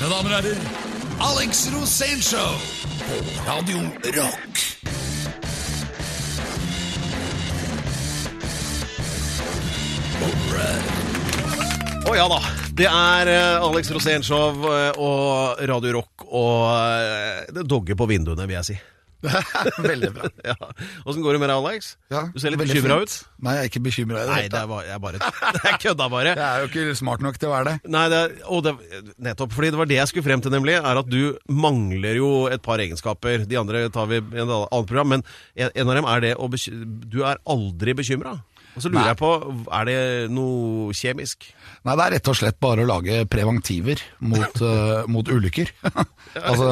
Mine damer og herrer, Alex Rosénshow på Radio Rock. Å ja da. Det er eh, Alex Rosénshow eh, og Radio Rock og eh, det dogger på vinduene, vil jeg si. Veldig bra. Ja. Åssen går det med deg, Alex? Ja, du ser litt bekymra ut. Nei, jeg er ikke bekymra i det Nei, det er bare, jeg bare Jeg kødda bare. Jeg er jo ikke smart nok til å være det. Nei, det er, og det, nettopp fordi det var det jeg skulle frem til, nemlig. Er at du mangler jo et par egenskaper. De andre tar vi i et annet program. Men en en av dem er det å bekymre Du er aldri bekymra. Og så lurer Nei. jeg på, er det noe kjemisk? Nei, det er rett og slett bare å lage preventiver mot, uh, mot ulykker. altså,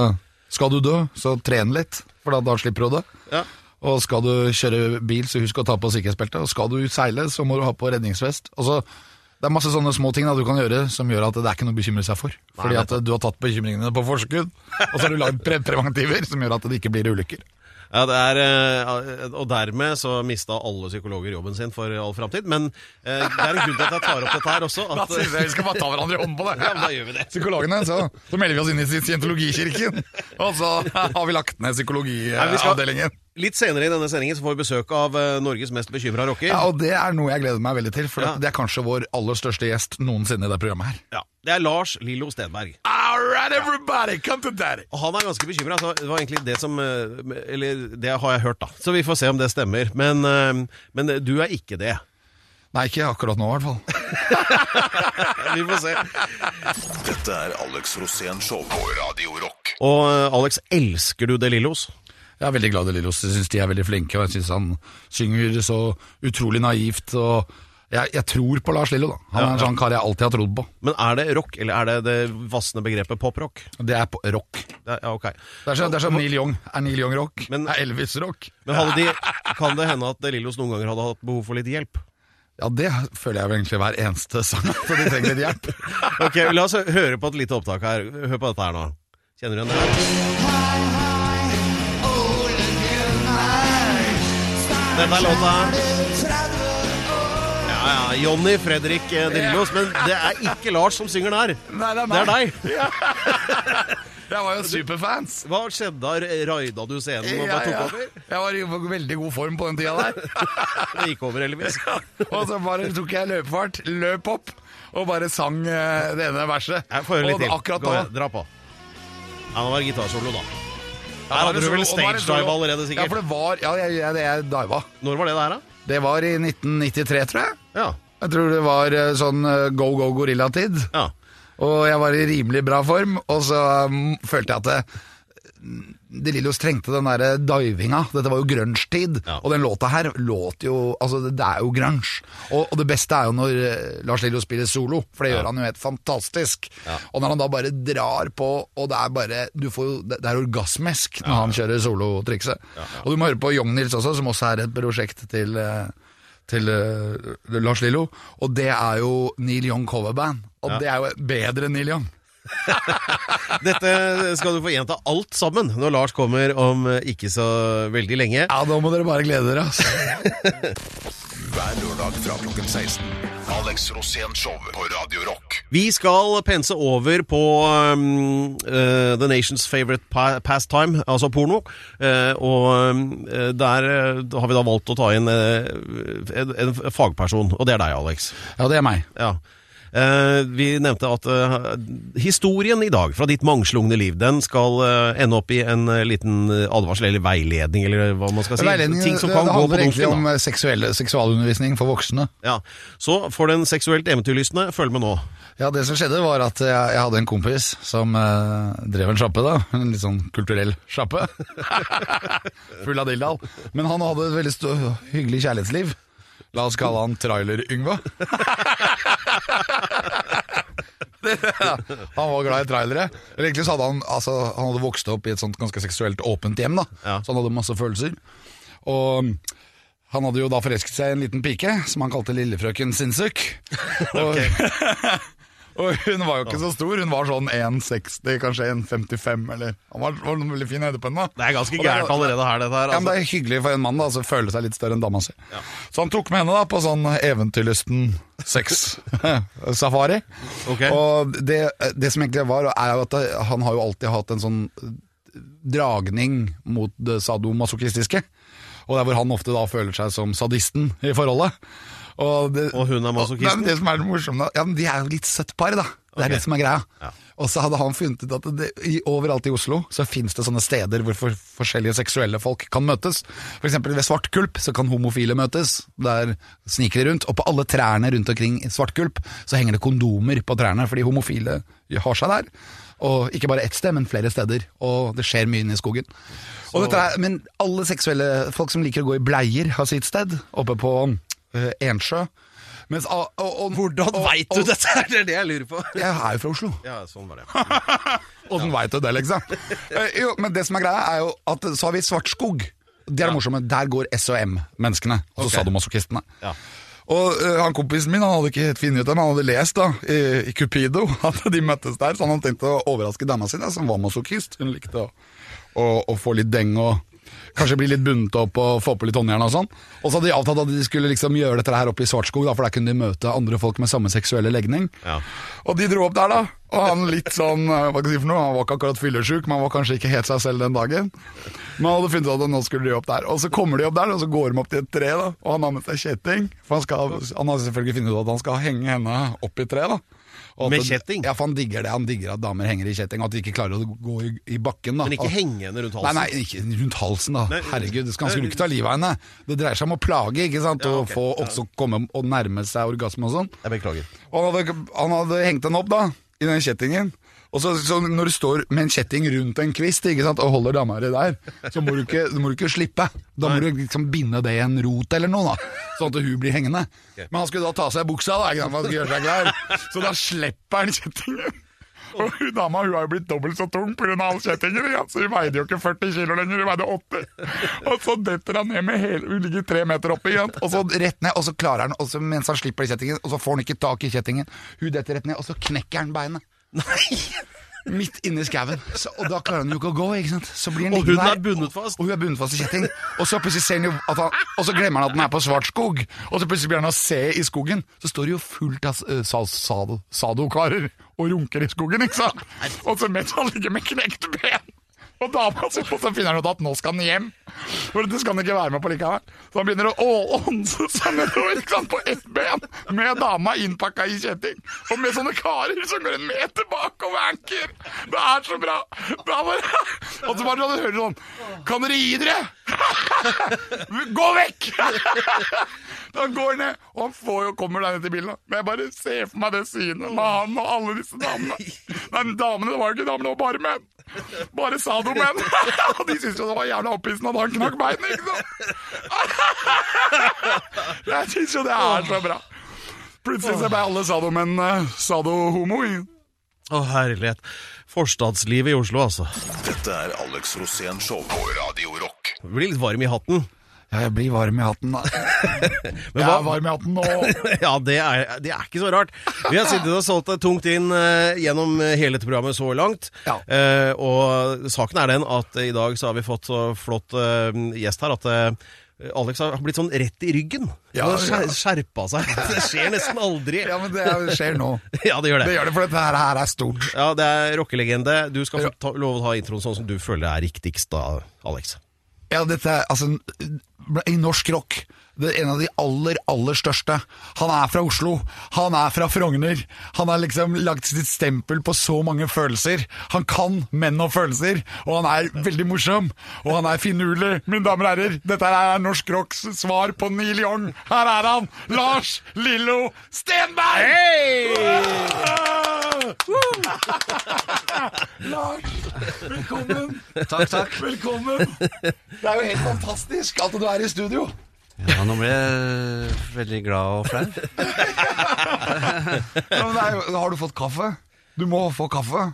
skal du dø, så tren litt, for da, da slipper du det. Ja. Og skal du kjøre bil, så husk å ta på sikkerhetsbeltet. Og skal du seile, så må du ha på redningsvest. Altså, det er masse sånne små ting da, du kan gjøre som gjør at det er ikke noe å bekymre seg for. Fordi at du har tatt bekymringene på forskudd, og så har du lagd pre preventiver som gjør at det ikke blir ulykker. Ja, det er, eh, Og dermed så mista alle psykologer jobben sin for all framtid. Men eh, det er en grunn til at jeg tar opp dette her også. At, vi skal bare ta hverandre i hånden på det. Ja, men da gjør vi det. Psykologene, så, så melder vi oss inn i scientologikirken. Og så har vi lagt ned psykologiavdelingen. Litt senere i denne sendingen så får vi besøk av eh, Norges mest bekymra rocker. Ja, og det er noe jeg gleder meg veldig til, for Ja. det er kanskje vår aller største gjest noensinne i det programmet her. Ja, Det er Lars Lillo Stenberg. All right, everybody, come to daddy! Og han er ganske bekymra. Det var egentlig det som eh, Eller det har jeg hørt, da. Så vi får se om det stemmer. Men, eh, men du er ikke det. Nei, ikke akkurat nå i hvert fall. Vi får se. Dette er Alex Rosén Show på Radio Rock. Og eh, Alex, elsker du De Lillos? Jeg er veldig glad i Lillos, jeg syns de er veldig flinke, og jeg syns han synger så utrolig naivt. og jeg, jeg tror på Lars Lillo, da. Han er en sånn kar jeg alltid har trodd på. Men er det rock, eller er det det vassende begrepet poprock? Det er på rock. Det er- Ja, ok. Det er sånn, det er sånn Neil Young. Er Neil Young rock? Men- er Elvis rock? Men de, kan det hende at Lillos noen ganger hadde hatt behov for litt hjelp? Ja, det føler jeg vel egentlig hver eneste sang, for de trenger litt hjelp. Ok, La oss høre på et lite opptak her. Hør på dette her nå. Kjenner du igjen det? Dette er låta Ja. Jonny Fredrik Drillos, Men det er ikke Lars som synger der. Nei, det er meg. Det er deg. Jeg var jo superfans. Hva skjedde da? Raida du scenen og bare tok over? Jeg var i veldig god form på den tida der. Det gikk over, heldigvis. Og så bare tok jeg løpefart, løp opp, og bare sang eh, det ene verset. Jeg får høre litt til. akkurat da Dra på. Ja, nå var det gitarsolo, da. Her hadde du vel solo- allerede, er allerede, Ja, for det var Ja, jeg, jeg, jeg diva. Når var det der, da? Det var i 1993, tror jeg. Ja. Jeg tror det var eh, sånn eh, go go gorilla-tid. ja. Og jeg var i rimelig bra form, og så um, følte jeg at det, De Lillos trengte den der divinga. Dette var jo grunge-tid, Ja. og den låta her låt jo Altså, det, er jo grunge. Og, og det beste er jo når eh, Lars Lillo spiller solo, for det gjør han jo helt fantastisk. Og når han da bare drar på, og det er bare du får Det det er orgasmesk når han kjører solotrikset. Og du må høre på Young Nils også, som også er et prosjekt til eh, til uh, Lars Lillo, og det er jo Neil Young coverband. Og det er jo bedre enn Neil Young. Dette skal du få gjenta alt sammen når Lars kommer om ikke så veldig lenge. Ja, da må dere bare glede dere, altså. Hver lørdag fra klokken 16. Alex Rosén Show på Radio Rock. Vi skal pense over på um, uh, The Nation's Favorite pa Pastime, altså porno. Uh, og um, der har vi da valgt å ta inn en, en fagperson, og det er deg, Alex. Ja, det er meg. Ja. Eh, vi nevnte at eh, historien i dag fra ditt mangslungne liv, den skal eh, ende opp i en liten advarsel eller veiledning, eller hva man skal si. Veiledning, Ting som det, kan det det handler egentlig om seksuelle, seksualundervisning for voksne. Ja. Så for den seksuelt eventyrlystne, følg med nå. Ja, Det som skjedde, var at jeg, jeg hadde en kompis som eh, drev en sjappe. da En litt sånn kulturell sjappe. Full av dildal. Men han hadde et veldig hyggelig kjærlighetsliv. La oss kalle han Trailer-Yngve. Han var glad i trailere. Eller egentlig så hadde han, altså, han hadde vokst opp i et sånt ganske seksuelt åpent hjem. da Ja. Så han hadde masse følelser. Og han hadde jo da forelsket seg i en liten pike som han kalte Lillefrøken Sinnsuk. Og, Og hun var jo ikke så stor, hun var sånn 1,60, kanskje 1,55 eller Han var, var en veldig fin høyde på henne. da. Det er ganske gærent allerede her, dette her. Ja, men Altså. Det er hyggelig for en mann da, å føle seg litt større enn dama si. Så han tok med henne da på sånn eventyrlysten sex-safari. okay. Og det, det som egentlig var, er jo at han har jo alltid hatt en sånn dragning mot det sadomasochistiske. Og det er hvor han ofte da føler seg som sadisten i forholdet. Og, det, Og hun er masochisten? Det som er det morsomme, ja, men de er jo litt søtt par, da. Det er okay. det som er greia. Ja. Og så hadde han funnet ut at det, i, overalt i Oslo så finnes det sånne steder hvor for, forskjellige seksuelle folk kan møtes. Eksempel ved Svartkulp så kan homofile møtes. Der sniker de rundt. Og på alle trærne rundt omkring Svartkulp så henger det kondomer på trærne, fordi homofile har seg der. Og ikke bare ett sted, men flere steder. Og det skjer mye inne i skogen. Og dette er, men alle seksuelle folk som liker å gå i bleier, har sitt sted. Oppe på eh, Ensjø. Mens, og, og, Hvordan veit du dette? Det er det jeg lurer på. Jeg er jo fra Oslo. Ja, sånn var det. Åssen veit du det, liksom? Eh, jo, men det som er greia, er jo at så har vi Svartskog. Det er det morsomme. Der går SOM-menneskene, altså okay. sadomasochistene. Ja. Og uh, han kompisen min han hadde ikke helt funnet ut det, men han hadde lest da, i, i Cupido at de møttes der, så han hadde tenkt å overraske dama si, som var masochist. Hun likte å, å, å få litt deng og kanskje bli litt bundet opp og få på litt håndjern og sånn. Og så hadde de avtalt at de skulle liksom gjøre dette her oppe i Svartskog, da, for der kunne de møte andre folk med samme seksuelle legning. Ja. Og de dro opp der, da. Og han litt sånn, eh, hva kan jeg si for noe, han var ikke akkurat fyllesyk, men han var kanskje ikke helt seg selv den dagen. Men han hadde funnet ut at nå skulle de opp der. Og så kommer de opp der, og så går de opp til et tre, da. Og han har med seg kjetting. For han, skal, han har selvfølgelig funnet ut at han skal henge henne opp i tre, da. Og Med kjetting? Ja, for han digger det. Han digger at damer henger i kjetting, at de ikke klarer å gå i, i bakken, da. Men ikke Og- henge henne rundt halsen. nei, nei, ikke rundt halsen, da. Nei, Herregud, han skulle ikke ta livet av henne. Det dreier seg om å plage, ikke sant. Ja, Og ok. få også komme og nærme seg orgasme og sånn. Jeg beklager. Og han hadde, han hadde hengt henne opp da, i den kjettingen. Og så, så når du står med en kjetting rundt en kvist sant, og holder dama di der, så må du, ikke, må du ikke slippe. Da må du liksom binde det i en rot eller noe, da, sånn at hun blir hengende. Men han skulle da ta av seg buksa, da, ikke sant, han gjøre seg klar. Så da slipper han kjettingen. Og hun dama hun har jo blitt dobbelt så tung pga. all kjettingen. Så hun veide jo ikke 40 kilo lenger, hun veide 80. Og så detter han ned med hele Hun ligger tre meter oppe, og så rett ned, og så klarer han, og så, mens han slipper kjettingen, og så får han ikke tak i kjettingen. Hun detter rett ned, og så knekker han beinet. Nei! Midt inni skauen. Og da klarer han jo ikke å gå, ikke sant. Så blir Og hun er bundet fast. Og hun er bundet fast i kjetting. Og så plutselig ser han jo at han Og så glemmer han at den er på Svartskog. Og så plutselig blir han å se i skogen. Så står det jo fullt av uh, sado, sadokarer og runker i skogen, ikke sant. Og så mens han ligger med knekt ben. Og dama så, finner han ut at nå skal han hjem. For det skal han ikke være med på likevel. Så han begynner å ånse seg nedover på ett ben med dama innpakka i kjetting. Og med sånne karer som går en meter bak og vanker. Det er så bra. Det bare... Og så bare hører du sånn Kan dere gi dere? Gå vekk! Han går ned, og han får jo, kommer der ned til bilen. Men jeg bare ser for meg det synet med han og alle disse damene. Nei, damene, det var jo ikke damene, det var bare menn. Bare sadomenn. Og de syntes jo det var jævla opphissende at han knakk beinet, ikke sant? Jeg syns jo det er så bra. Plutselig så ble alle sadomennene sadohomo. Å, herlighet. Forstadslivet i Oslo, altså. Dette er Alex Rosén Show på Radio Rock. Du blir litt varm i hatten. Ja, jeg blir varm i hatten, da. Men Jeg er varm i hatten nå. ja, det er, det er ikke så rart. Vi har sittet og solgt det tungt inn eh, gjennom hele dette programmet så langt. Ja. Eh, og saken er den at i dag så har vi fått så flott eh, gjest her at eh, Alex har blitt sånn rett i ryggen. Ja, ja. skjerpa seg. Det skjer nesten aldri. Ja, men det er- skjer nå. Ja, det gjør Det det. gjør det, for dette her, her er stort. Ja, det er rockelegende. Du skal få lov å ta introen sånn som du føler er riktigst da, Alex. Ja, dette er altså I norsk rock det er en av de aller, aller største. Han er fra Oslo. Han er fra Frogner. Han har liksom lagt sitt stempel på så mange følelser. Han kan menn og følelser, og han er veldig morsom. Og han er finurlig. Mine damer og herrer, dette er norsk rocks svar på Neil Young. Her er han! Lars Lillo Stenberg! Lars, velkommen. Takk, takk. Velkommen! Det er jo helt fantastisk at du er i studio. Ja, nå ble jeg veldig glad og flau. Ja, men det er jo, har du fått kaffe? Du må få kaffe.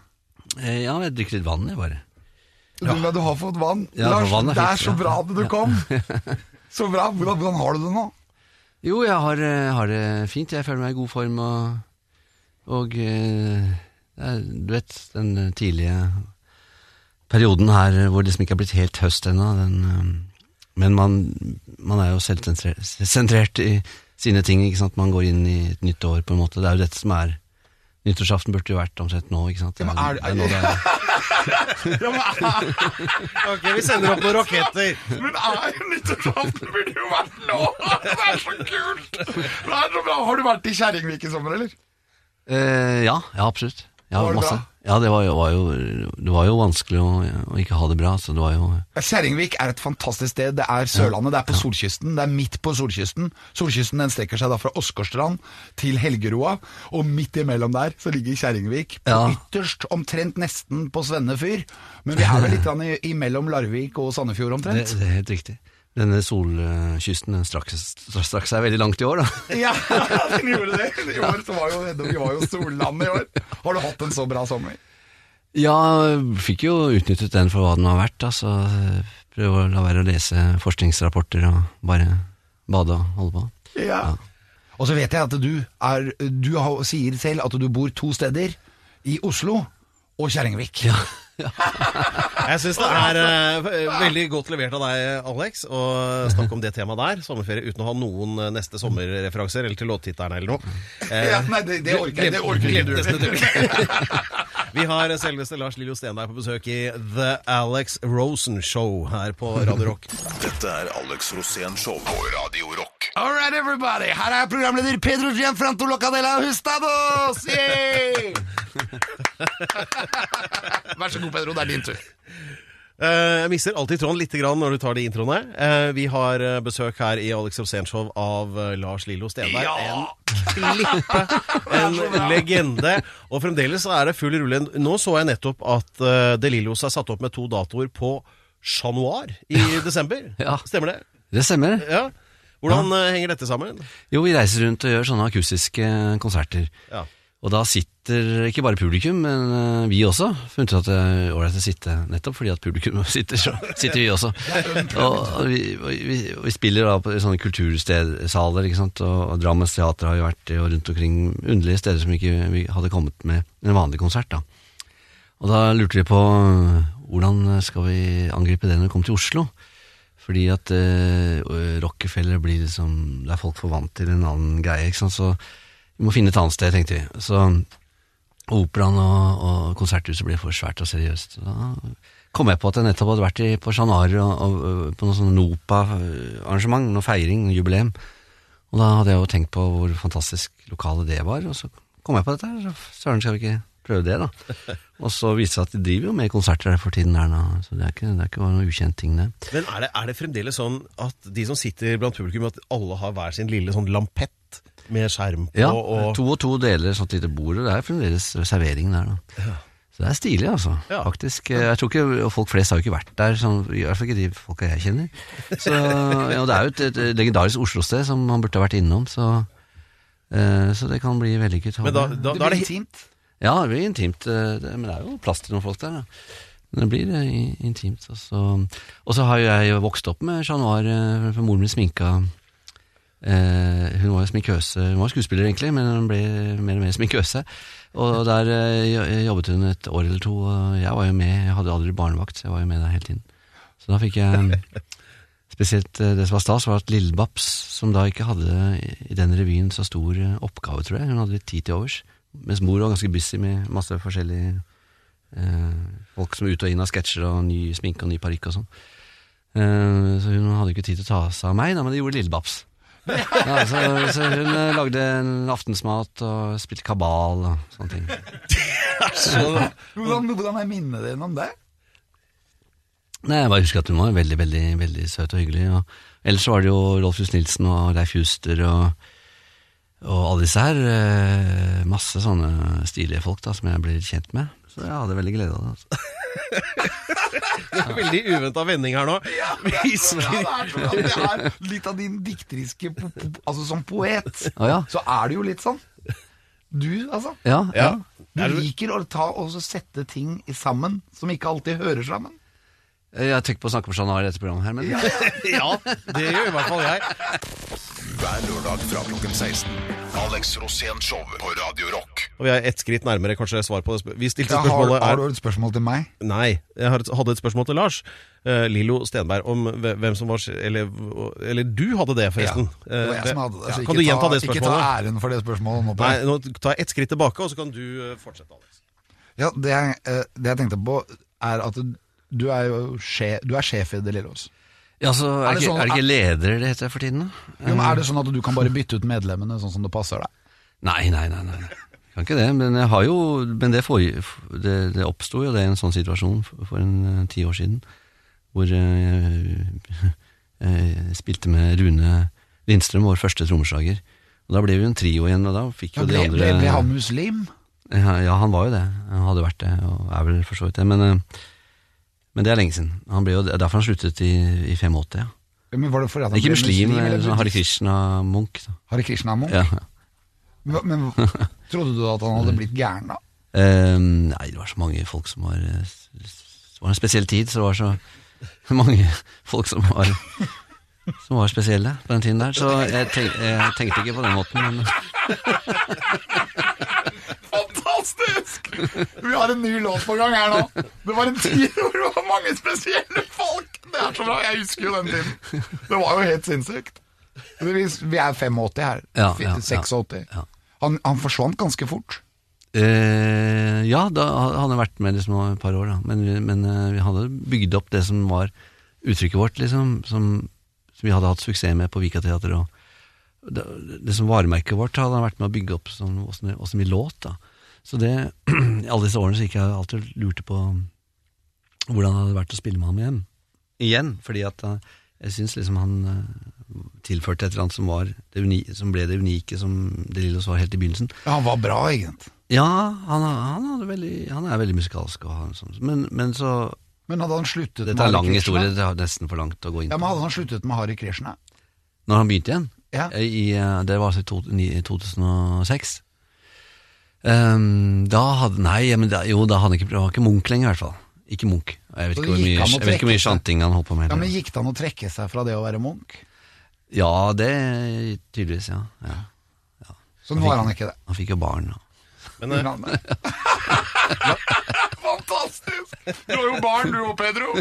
Eh, Ja, jeg drikker litt vann, jeg bare. Du, men du har fått vann. Ja, Lars, vann er det er fint, så ja. bra at du kom. Så bra. Hvordan, hvordan har du det nå? Jo, jeg har, eh, har det fint. Jeg føler meg i god form og Og eh, du vet, den tidlige perioden her hvor det liksom ikke er blitt helt høst ennå, den eh, Men man, man er jo selvsentrert i sine ting, ikke sant. Man går inn i et nytt år, på en måte. Det er jo dette som er Nyttårsaften burde jo vært omtrent nå, ikke sant. Ja, men er- det er nå det er. Ok, vi sender opp noen raketter. men er nyttårsaften burde jo vært nå! Det er så kult! Det er så bra. Har du vært i Kjerringvik i sommer, eller? Eh, ja, ja, absolutt. Ja, Var det masse. bra? Ja, det var jo, var jo, det var jo vanskelig å, å ikke ha det bra, så det var jo Kjerringvik er et fantastisk sted. Det er Sørlandet, det er på solkysten. Det er midt på solkysten. Solkysten den strekker seg da fra Åsgårdstrand til Helgeroa, og midt imellom der så ligger Kjerringvik. På Ja. Ytterst, omtrent nesten på Svenne fyr. Men vi er vel litt grann i- imellom Larvik og Sandefjord det, omtrent. det er helt riktig. Denne solkysten den strakk, strakk seg veldig langt i år, da. Ja, den gjorde det. I år så var jo, vi var jo sollandet i år. Har du hatt en så bra sommer? Ja, fikk jo utnyttet den for hva den har vært. Altså, prøve å la være å lese forskningsrapporter og bare bade og holde på. Ja. Og så vet jeg at du, er, du sier selv at du bor to steder. I Oslo og Kjerringvik. Ja, Jeg syns det er eh, veldig godt levert av deg, Alex, å snakke om det temaet der. Sommerferie uten å ha noen eh, neste sommerreferanser eller til låttitterne eller noe. Ja, nei, det, det orker jeg det orker ikke du. Glemte nesten Vi har selveste Lars Lillo Stenberg på besøk i The Alex Rosen Show her på Radio Rock. Dette er Alex Rosén Show på Radio Rock. All right, everybody. Her er programleder Pedro Gianfranto Locadella Hustados! Yay! Vær så god, Pedro. Det er din tur. Eh, Jeg mister alltid tråden litt grann når du tar de introene. Eh, Vi har eh, besøk her i Alex Rosénshow av eh, Lars Lillo Stenberg. Ja! En klippe, en legende. Og fremdeles så er det full rulle. Nå så jeg nettopp at De Lillos er satt opp med to datoer på Chat Noir i desember. Ja. Stemmer det? det stemmer. Ja. Hvordan eh, henger dette sammen? Jo, vi reiser rundt og gjør sånne akustiske konserter. Ja. Og da sitter ikke bare publikum, men eh, vi også. Funnet ut at det er ålreit å sitte nettopp fordi at publikum sitter, så sitter vi også. Og vi, vi, vi spiller da på sånne kulturstedsaler, ikke sant. Og, og Drammens teater har jo vært og rundt omkring underlige steder som ikke vi hadde kommet med en vanlig konsert, da. Og da lurte vi på øh, hvordan skal vi angripe det når vi kommer til Oslo. Fordi at eh, Rockefeller blir liksom Det er folk for vant til en annen greie, ikke sant. Så vi må finne et annet sted, tenkte vi. Så operaen og, og konserthuset blir for svært og seriøst. Så Da kom jeg på at jeg nettopp hadde vært i, på Chat og, og på noe sånn Nopa-arrangement, noe feiring, noe jubileum. Og da hadde jeg jo tenkt på hvor fantastisk lokale det var, og så kom jeg på dette her. Søren skal vi ikke prøve det, da. Og så viste det seg at de driver jo med konserter der for tiden her nå, så det er ikke, det er ikke noe ukjent ting, det. Men er det, er det fremdeles sånn at de som sitter blant publikum, at alle har hver sin lille sånn lampett med skjerm på? Ja, og, to og to deler sånt lite bord, og det er fremdeles servering der, da. Så det er stilig, altså. Ja. Faktisk. Jeg tror ikke, og Folk flest har jo ikke vært der, sånn, i hvert fall ikke de folka jeg kjenner. Så ja, Det er jo et, et legendarisk Oslo-sted som man burde ha vært innom, så, uh, så det kan bli vellykket. men da, da, Det da er blir det intimt. Ja, det blir intimt, eh, det, men det er jo plass til noen folk der. Da. Men det blir eh, intimt. Og så, og så har jo jeg vokst opp med Chat Noir, eh, for moren min sminka eh, Hun var jo sminkøse, hun var skuespiller egentlig, men hun ble mer og mer sminkøse. Og der eh, jobbet hun et år eller to, og jeg var jo med, jeg hadde aldri barnevakt, så jeg var jo med der hele tiden. Så da fikk jeg Spesielt eh, det som var stas, var at Lillebabs, som da ikke hadde i den revyen så stor eh, oppgave, tror jeg, hun hadde litt tid til overs, mens mor var ganske busy med masse forskjellige eh, folk som er ute og inn av sketsjer og ny sminke og ny parykk og sånn. Eh, så hun hadde ikke tid til å ta seg av meg, da, men det gjorde Lillebabs. Ja, så, så hun eh, lagde en aftensmat og spilte kabal og sånne ting. Hvordan, hvordan er minnet ditt om det? Nei, Jeg bare husker at hun var veldig veldig, veldig søt og hyggelig. Og ellers så var det jo Rolf Just Nilsen og Leif Juster og, og alle disse her. eh, Masse sånne stilige folk da, som jeg ble kjent med. Så jeg hadde veldig glede av det. Altså. veldig uventa vending her nå. Ja, det er, sånn det er litt av din dikteriske po po Altså som poet, Å ja. så er det jo litt sånn. Du, altså. Ja, ja. Du Er liker å ta og sette ting sammen som ikke alltid hører sammen. Jeg har tenkt på å snakke med Jean Arr i dette programmet her, men Ja, det gjør i hvert fall jeg. Hver lørdag fra klokken 16. Alex Rosén Show på Radio Rock. Og vi er ett skritt nærmere kanskje svar på det. Vi stilte Ja, har, spørsmålet har du et spørsmål til meg? Nei, jeg et- hadde et spørsmål til Lars. eh, Lillo Stenberg, om hvem som var eller, eller du hadde det, forresten. Ja, Det var jeg Eh, som hadde det. så Kan ikke du gjenta det Ikke ta æren for det spørsmålet nå. Nei, nå tar jeg ett skritt tilbake, og så kan du eh, fortsette, Alex. Ja, det, jeg, det jeg tenkte på, er at du, er jo sjef, du er sjef i Det Lilleås. Ja, så er, Er det det ikke, sånn- er det ikke ledere det heter for tiden, da? Jo, men Er det sånn at du kan bare bytte ut medlemmene sånn som det passer deg? Nei, nei, nei, nei. Kan ikke det, men jeg har jo Men det, forrige- det, det oppsto jo det i en sånn situasjon for, for en eh, ti år siden, hvor eh, jeg spilte med Rune Lindstrøm, vår første trommeslager. Og Da ble vi jo en trio igjen, og da fikk Ja, jo de andre ble, ble han muslim? Ja, ja, han var jo det. Han hadde vært det, og er vel for så vidt det. Men, eh, men det er lenge siden. Han ble jo, er derfor han sluttet i, i 85. Ja. Ja, Men var det fordi han Ikke ble muslim, eller eh, sånn Hare? Krishna-munk. Hare Krishna-munk? Ja. ja. Men, men trodde du at han hadde blitt gæren da? Um, nei, det var så mange folk som var eh, Det var en spesiell tid, så det var så mange folk som var Som var spesielle på den tiden der. Så jeg, tenk, jeg tenkte ikke på den måten, men Fantastisk! Vi har en ny låt på gang her nå. Det var en tid hvor det var mange spesielle folk. Det er så bra, jeg husker jo den tiden. Det var jo helt sinnssykt. Vi er 85 her. Ja, ja, ja. 86. Ja. Han, han forsvant ganske fort. Eh, ja, da han vært med liksom et par år, da. Men, men eh, vi hadde bygd opp det som var uttrykket vårt, liksom. Som, som vi hadde hatt suksess med på Vikateatret. og Det, det som varemerket vårt hadde han vært med å bygge opp åssen det- åssen vi låt. da. Så det, i alle disse årene så gikk jeg alltid og lurte på hvordan det hadde vært å spille med ham igjen. Igjen, fordi at eh, jeg syns liksom han eh, tilførte et eller annet som, var det unike, som ble det unike som De Lillos var helt i begynnelsen. Ja, han var bra, egentlig. Ja, han, han, hadde veldig, han er veldig musikalsk. Og han, men, men så Men hadde han sluttet Dette er lang historie, det er nesten for langt å gå inn på. Ja, men hadde han sluttet med Harry Krishna? Når han begynte igjen, Ja. i, eh, det var altså i i 2006 Ehm, Da hadde Nei, men da, jo, da hadde han ikke, det var ikke Munch lenger, i hvert fall. Ikke Munch. Jeg vet ikke hvor mye, han jeg vet ikke hvor mye sjanting han holdt på med. Ja, men. Gikk det an å trekke seg fra det å være Munch? Ja, det tydeligvis, ja. ja. Så nå er han ikke det. Han fikk jo barn. Og. Men uh... Fantastisk! Du har jo barn du òg, Pedro.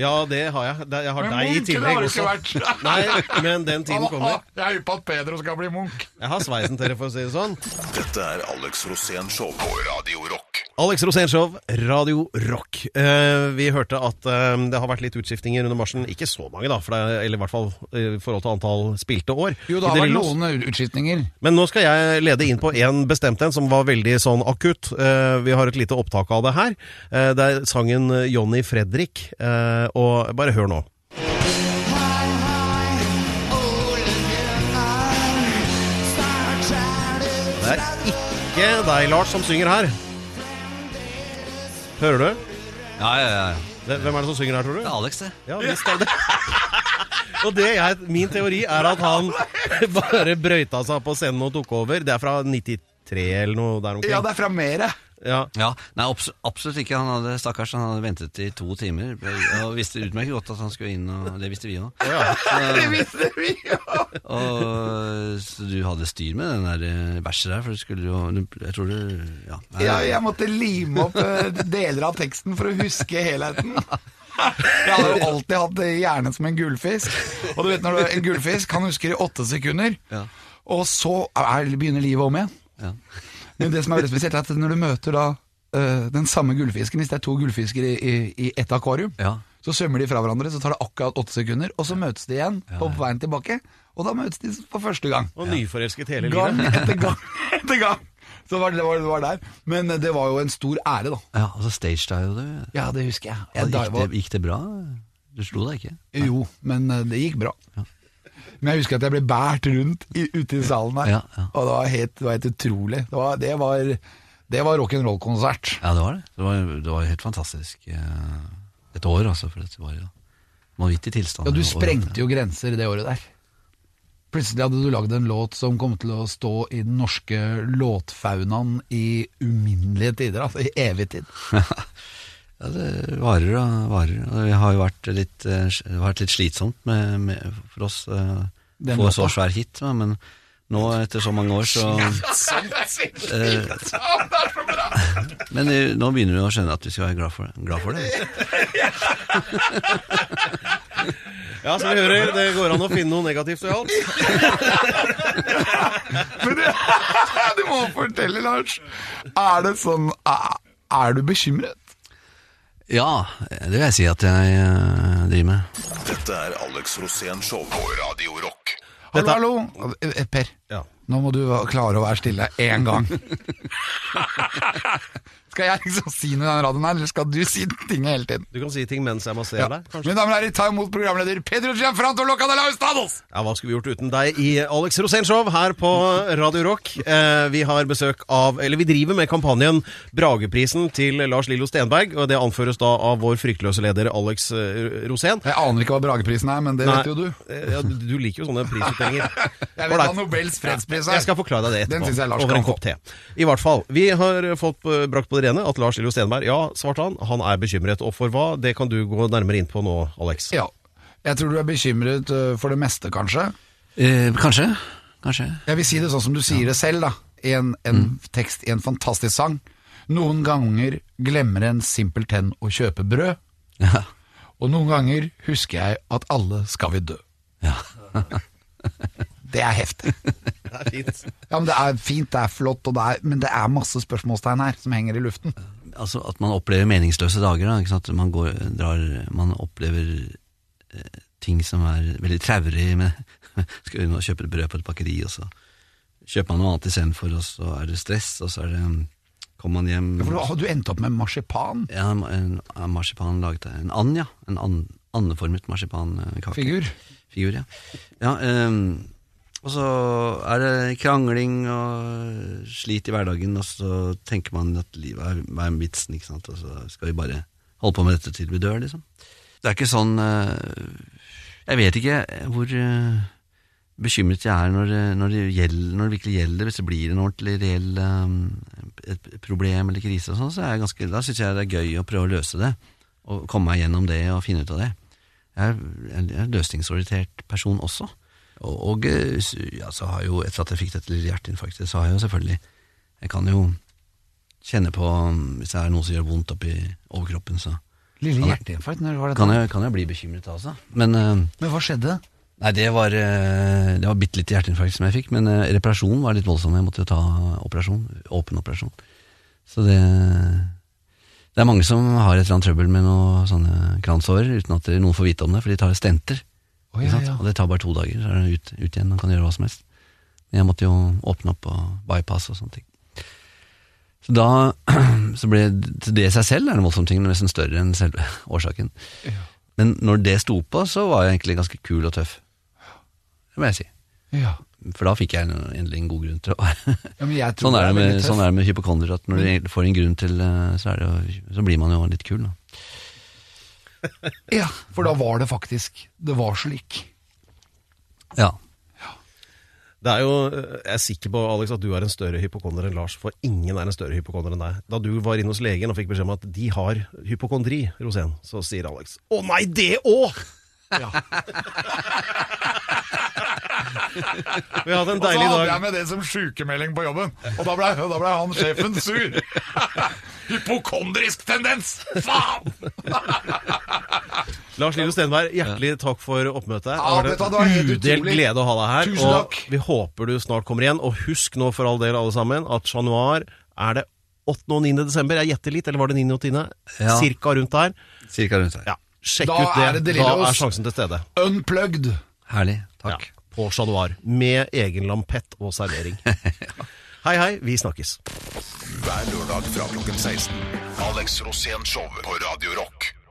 Ja, det har jeg. Jeg har Men deg i Munch, det munken har ikke vært. Nei, men den tiden kommer. Jeg er hypp på at Pedro skal bli munk. Jeg har sveisen til det, for å si det sånn. Dette er Alex Rosén Show på Radio Rock. Alex Rosénshow, Radio Rock. Eh, vi hørte at eh, det har vært litt utskiftinger under marsjen. Ikke så mange, da, for det, er- eller i hvert fall eh, i forhold til antall spilte år. Jo, det har vært noen utskiftninger. Men nå skal jeg lede inn på en bestemt en som var veldig sånn akutt. Eh, vi har et lite opptak av det her. Eh, det er sangen Johnny Fredrik. Eh, og bare hør nå. Det er ikke deg, Lars, som synger her. Hører du? Ja, ja, ja. Hvem er det som synger her, tror du? Det er Alex, det. Ja, visst er det Og det jeg, min teori er at han bare brøyta seg på scenen og tok over. Det er fra 93 eller noe der omkring. Ja, det er fra mere. Ja. Ja, nei, abs absolutt ikke. Han hadde, stakkars, han hadde ventet i to timer. Og visste utmerket godt at han skulle inn, og det visste vi òg. Det visste vi! Og så du hadde styr med den der eh, verset der, for du skulle jo Jeg tror du Ja. Ja, jeg måtte lime opp eh, deler av teksten for å huske helheten. Jeg har jo alltid hatt hjernen som en gullfisk. Og du vet når du, er en gullfisk han husker i åtte sekunder, Ja. og så er, begynner livet om igjen. Ja. Men det som er veldig spesielt, er at når du møter da eh, den samme gullfisken, hvis det er to gullfisker i, i, i ett akvarium, Ja. så svømmer de fra hverandre, så tar det akkurat åtte sekunder, og så møtes de igjen på veien tilbake, og da møtes de for første gang. Og nyforelsket hele Gang livet. etter gang etter gang. Så det var, det, var, det var der. Men det var jo en stor ære, da. ja, og så staged deg jo det. Ja, det husker jeg. Ja, jeg gikk, det gikk det bra? Du slo deg ikke? jo, men eh, det gikk bra. Ja. Men jeg husker at jeg ble båret rundt i, ute i salen der, Ja, ja. og det var helt, det var helt utrolig. Det var, det var, det var rock'n'roll-konsert. Ja, det var det. Det var, det var helt fantastisk. eh, Et år, altså. For det var jo vanvittig tilstand. Ja, du sprengte jo grenser det året der. Plutselig hadde du lagd en låt som kom til å stå i den norske låtfaunaen i uminnelige tider, altså i evig tid. Ja, det varer og varer. Det har jo vært litt, eh, vært litt slitsomt med, med, for oss. eh, Den få låta. så svær hit, da, men nå etter så mange år, så eh, Men eh, nå begynner vi å skjønne at vi skal være glad for det. Glad for det. Ja, som vi hører, det går an å finne noe negativt ved alt. Men det, du må fortelle, Lars. Er det sånn Er, er du bekymret? Ja, det vil jeg si at jeg uh, driver med. Dette er Alex Rosén Show på Radio Rock. Hallo, Dette- hallo. Eh, Per, Ja. nå må du klare å være stille én gang. Skal jeg liksom si noe i den radioen her, eller skal du si ting hele tiden? Du kan si ting mens jeg masserer deg, kanskje. Mine damer og herrer, ta imot programleder Pedro Gianfranto Locadelaus Stados! Ja, Hva skulle vi gjort uten deg i Alex Rosénshow her på Radio Rock? Eh, vi har besøk av Eller vi driver med kampanjen Brageprisen til Lars Lillo Stenberg. Og det anføres da av vår fryktløse leder Alex eh, Rosén. Jeg aner ikke hva Brageprisen er, men det Nei, vet jo du. eh, Ja, du liker jo sånne prisutdelinger. Jeg vil ha Nobels fredspris her. Jeg skal forklare deg det Den etterpå. jeg Lars kan te. I hvert fall. Vi har fått eh, brakt på det rene at Lars Lillo Stenberg, ja, svarte han, han er bekymret. Og for hva? Det kan du gå nærmere inn på nå, Alex. Ja. Jeg tror du er bekymret øh, for det meste, kanskje. Eh, kanskje. Kanskje. Jeg vil si det sånn som du sier det selv, da. I en, en tekst i en fantastisk sang. Noen ganger glemmer en simpelthen å kjøpe brød, Ja. og noen ganger husker jeg at alle skal vi dø. ja. Det er heftig. Det er fint. Ja, men Det er fint, det er flott, og det er, men det er masse spørsmålstegn her som henger i luften. Altså at man opplever meningsløse dager. Da? Man, går, drar, man opplever eh, ting som er veldig traurig. Skal vi og kjøpe et brød på et bakeri, og så kjøper man noe annet istedenfor, og så er det stress, og så er det kommer man hjem For du, har du endt opp med marsipan? Ja, en, en marsipan laget av En and, ja. En and, andeformet marsipankake. Figur. Figur, ja. ja ehm, og så er det krangling og slit i hverdagen, og så tenker man at livet er, er vitsen, ikke sant, og så skal vi bare holde på med dette til vi dør, liksom. Det er ikke sånn eh, Jeg vet ikke hvor eh, bekymret jeg er når, når, det gjelder, når det virkelig gjelder, hvis det blir en ordentlig reell eh, et problem eller krise og sånn, så er jeg ganske, da syns jeg det er gøy å prøve å løse det, og komme meg gjennom det og finne ut av det. Jeg er, jeg er en løsningsorientert person også. Og, og eh, ja, så har jo, etter at jeg fikk dette lille hjerteinfarktet, så har jeg jo selvfølgelig Jeg kan jo kjenne på um, Hvis det er noe som gjør vondt oppi overkroppen, så Lille hjerteinfarkt, når var det kan jeg, kan jeg bli bekymret, altså. Men eh, Men hva skjedde? Nei, det var, eh, det var bitte lite hjerteinfarkt som jeg fikk, men reparasjonen reparasjon var litt voldsom. Jeg måtte jo ta operasjon, åpen operasjon. Så det Det er mange som har et eller annet trøbbel med noen sånne kransårer uten at noen får vite om det, for de tar stenter. Ikke ja, ja. Og det tar bare to dager, så er det ut, ut igjen og kan gjøre hva som helst. Men jeg måtte jo åpne opp og bypass og sånne ting. Så da så ble det i seg selv er en voldsom ting, nesten større enn selve årsaken. Men når det sto på, så var jeg egentlig ganske kul og tøff. Det må jeg si. Ja. For da fikk jeg en- endelig en god grunn til å Ja, men jeg tror Sånn er det med, sånn er det med hypokondere, at når du får en grunn til eh, så, det så blir man jo litt kul. Da. Ja, for da var det faktisk Det var slik. Ja. Det er jo, Jeg er sikker på Alex, at du er en større hypokonder enn Lars, for ingen er en større hypokonder enn deg. Da du var inne hos legen og fikk beskjed om at de har hypokondri, Rosén, så sier Alex 'Å nei, det òg!' Ja. Vi har hatt en Og så hadde jeg med det som sykemelding på jobben, og da ble, da ble han sjefen sur. Hypokondrisk tendens! Faen! Lars Lino Stenberg, hjertelig takk for oppmøtet. Ja, det var en udelt glede å ha deg her. Tusen og takk. vi håper du snart kommer igjen. Og husk nå for all del, alle sammen, at Chat Noir er det 8. og 9. desember. Jeg gjetter litt, eller var det 9. og 10.? Ja. Cirka rundt der. Cirka rundt her. Ja, Sjekk Da ut det. er det da er sjansen til stede. Unplugged. Herlig. Takk. Ja, på Chat Noir. Med egen lampett og servering. Hei, hei. Vi snakkes. Hver lørdag fra klokken 16. Alex Rosén Show på Radio Rock.